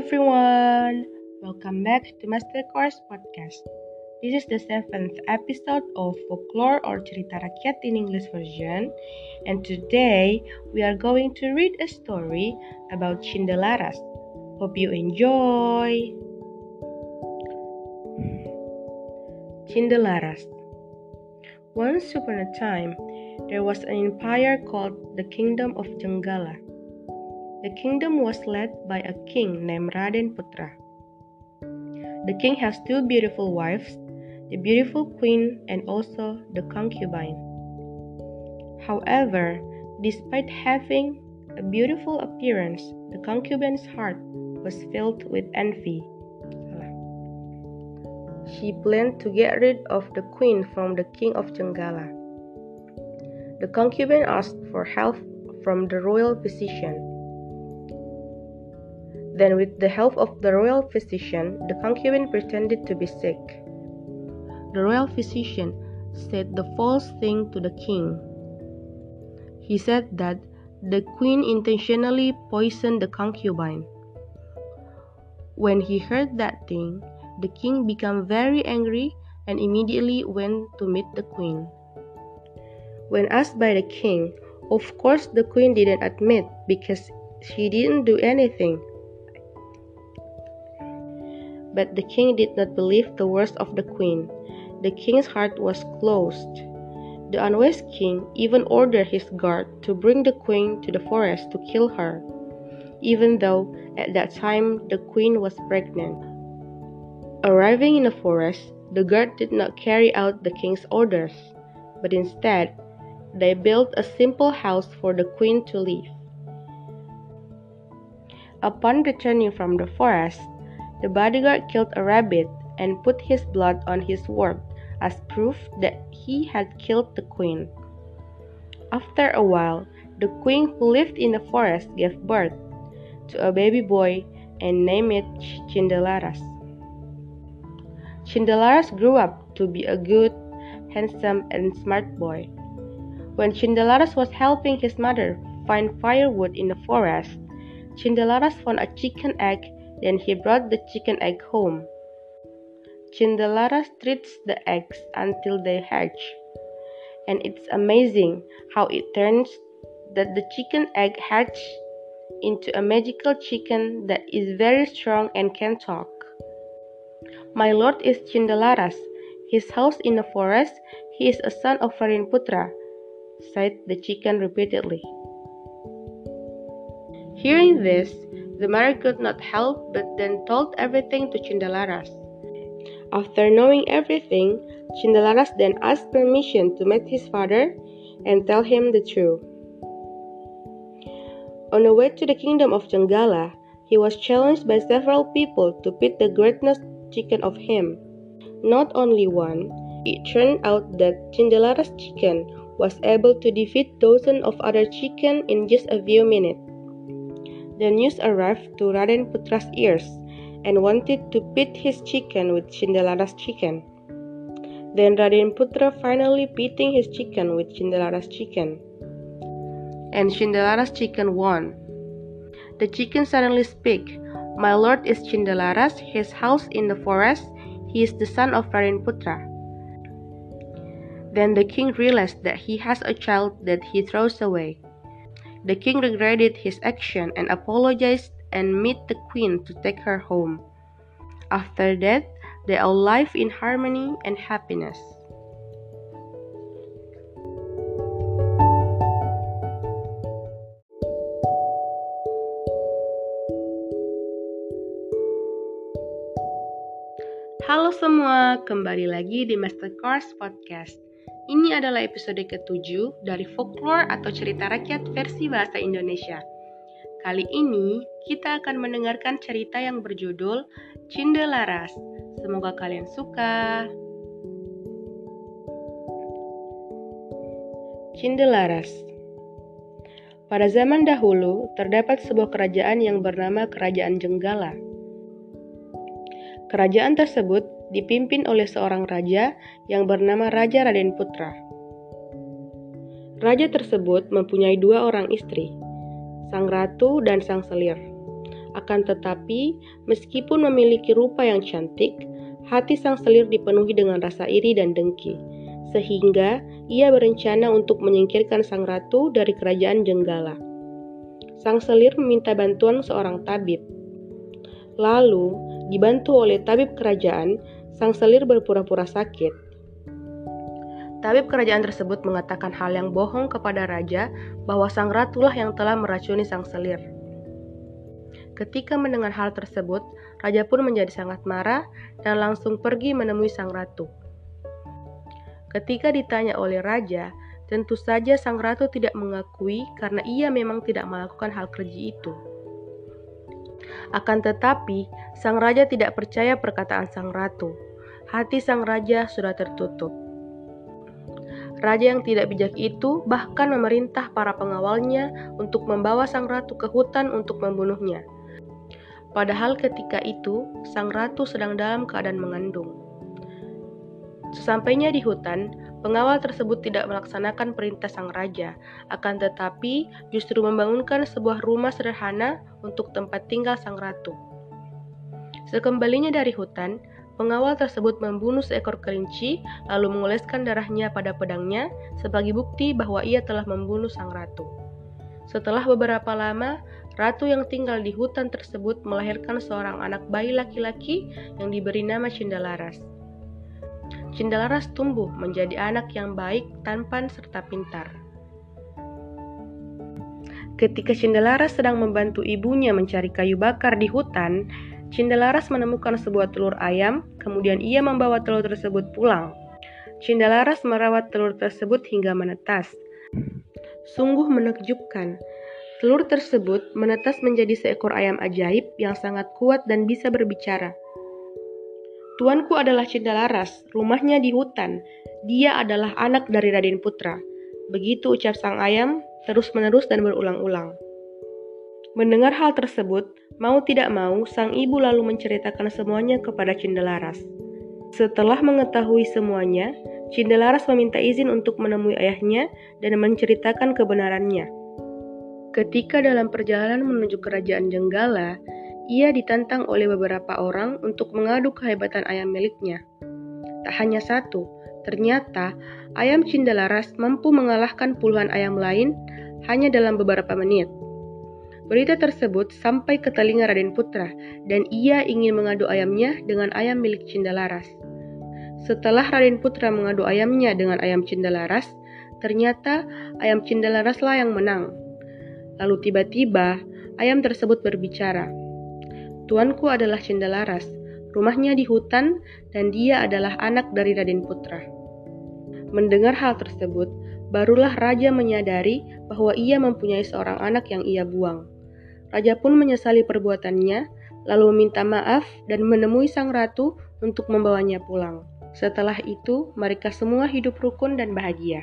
everyone, welcome back to Master Course Podcast. This is the seventh episode of Folklore or Cerita Rakyat in English version, and today we are going to read a story about Cindelaras. Hope you enjoy. Cindelaras. Once upon a time, there was an empire called the Kingdom of Jenggala. The kingdom was led by a king named Raden Putra. The king has two beautiful wives, the beautiful queen and also the concubine. However, despite having a beautiful appearance, the concubine's heart was filled with envy. She planned to get rid of the queen from the king of Jenggala. The concubine asked for help from the royal physician. Then, with the help of the royal physician, the concubine pretended to be sick. The royal physician said the false thing to the king. He said that the queen intentionally poisoned the concubine. When he heard that thing, the king became very angry and immediately went to meet the queen. When asked by the king, of course the queen didn't admit because she didn't do anything. But the king did not believe the words of the queen. The king's heart was closed. The unwise king even ordered his guard to bring the queen to the forest to kill her, even though at that time the queen was pregnant. Arriving in the forest, the guard did not carry out the king's orders, but instead, they built a simple house for the queen to live. Upon returning from the forest, the bodyguard killed a rabbit and put his blood on his sword as proof that he had killed the queen. After a while, the queen who lived in the forest gave birth to a baby boy and named it Cindelaras. Cindelaras grew up to be a good, handsome, and smart boy. When Cindelaras was helping his mother find firewood in the forest, Cindelaras found a chicken egg then he brought the chicken egg home. Cindelaras treats the eggs until they hatch. And it's amazing how it turns that the chicken egg hatch into a magical chicken that is very strong and can talk. My lord is Cindelaras. His house in the forest, he is a son of Varinputra, said the chicken repeatedly. Hearing this, the mother could not help but then told everything to Cindelaras. After knowing everything, Cindelaras then asked permission to meet his father and tell him the truth. On the way to the kingdom of Jenggala, he was challenged by several people to pit the greatest chicken of him. Not only one, it turned out that Cindelaras' chicken was able to defeat dozens of other chicken in just a few minutes. The news arrived to Raden Putra's ears and wanted to pit his chicken with Cindelaras' chicken. Then Raden Putra finally pitting his chicken with Cindelaras' chicken. And Cindelaras' chicken won. The chicken suddenly speak, My lord is Cindelaras, his house in the forest, he is the son of Raden Putra. Then the king realized that he has a child that he throws away. The king regretted his action and apologized and met the queen to take her home. After that, they all live in harmony and happiness. Halo semua, kembali lagi di Master Course Podcast. Ini adalah episode ke-7 dari folklore atau cerita rakyat versi bahasa Indonesia. Kali ini kita akan mendengarkan cerita yang berjudul Cindelaras. Semoga kalian suka. Cindelaras Pada zaman dahulu, terdapat sebuah kerajaan yang bernama Kerajaan Jenggala. Kerajaan tersebut dipimpin oleh seorang raja yang bernama Raja Raden Putra. Raja tersebut mempunyai dua orang istri, sang ratu dan sang selir. Akan tetapi, meskipun memiliki rupa yang cantik, hati sang selir dipenuhi dengan rasa iri dan dengki, sehingga ia berencana untuk menyingkirkan sang ratu dari kerajaan Jenggala. Sang selir meminta bantuan seorang tabib. Lalu, dibantu oleh tabib kerajaan, sang selir berpura-pura sakit. Tabib kerajaan tersebut mengatakan hal yang bohong kepada raja bahwa sang ratulah yang telah meracuni sang selir. Ketika mendengar hal tersebut, raja pun menjadi sangat marah dan langsung pergi menemui sang ratu. Ketika ditanya oleh raja, tentu saja sang ratu tidak mengakui karena ia memang tidak melakukan hal keji itu. Akan tetapi, sang raja tidak percaya perkataan sang ratu. Hati sang raja sudah tertutup. Raja yang tidak bijak itu bahkan memerintah para pengawalnya untuk membawa sang ratu ke hutan untuk membunuhnya. Padahal ketika itu, sang ratu sedang dalam keadaan mengandung. Sesampainya di hutan, pengawal tersebut tidak melaksanakan perintah sang raja, akan tetapi justru membangunkan sebuah rumah sederhana untuk tempat tinggal sang ratu. Sekembalinya dari hutan, Pengawal tersebut membunuh seekor kelinci, lalu mengoleskan darahnya pada pedangnya sebagai bukti bahwa ia telah membunuh sang ratu. Setelah beberapa lama, ratu yang tinggal di hutan tersebut melahirkan seorang anak bayi laki-laki yang diberi nama Cindalaras. Cindalaras tumbuh menjadi anak yang baik, tampan, serta pintar. Ketika Cindalaras sedang membantu ibunya mencari kayu bakar di hutan, Cindalaras menemukan sebuah telur ayam, kemudian ia membawa telur tersebut pulang. Cindalaras merawat telur tersebut hingga menetas. Sungguh menakjubkan. Telur tersebut menetas menjadi seekor ayam ajaib yang sangat kuat dan bisa berbicara. Tuanku adalah Cindalaras, rumahnya di hutan. Dia adalah anak dari Raden Putra. Begitu ucap sang ayam, terus-menerus dan berulang-ulang. Mendengar hal tersebut, mau tidak mau, sang ibu lalu menceritakan semuanya kepada Cindelaras. Setelah mengetahui semuanya, Cindelaras meminta izin untuk menemui ayahnya dan menceritakan kebenarannya. Ketika dalam perjalanan menuju kerajaan Jenggala, ia ditantang oleh beberapa orang untuk mengadu kehebatan ayam miliknya. Tak hanya satu, ternyata ayam Cindelaras mampu mengalahkan puluhan ayam lain hanya dalam beberapa menit. Berita tersebut sampai ke telinga Raden Putra, dan ia ingin mengadu ayamnya dengan ayam milik Cindalaras. Setelah Raden Putra mengadu ayamnya dengan ayam Cindalaras, ternyata ayam Cindalaras lah yang menang. Lalu tiba-tiba, ayam tersebut berbicara. Tuanku adalah Cindalaras, rumahnya di hutan, dan dia adalah anak dari Raden Putra. Mendengar hal tersebut, barulah raja menyadari bahwa ia mempunyai seorang anak yang ia buang. Raja pun menyesali perbuatannya, lalu meminta maaf dan menemui sang ratu untuk membawanya pulang. Setelah itu, mereka semua hidup rukun dan bahagia.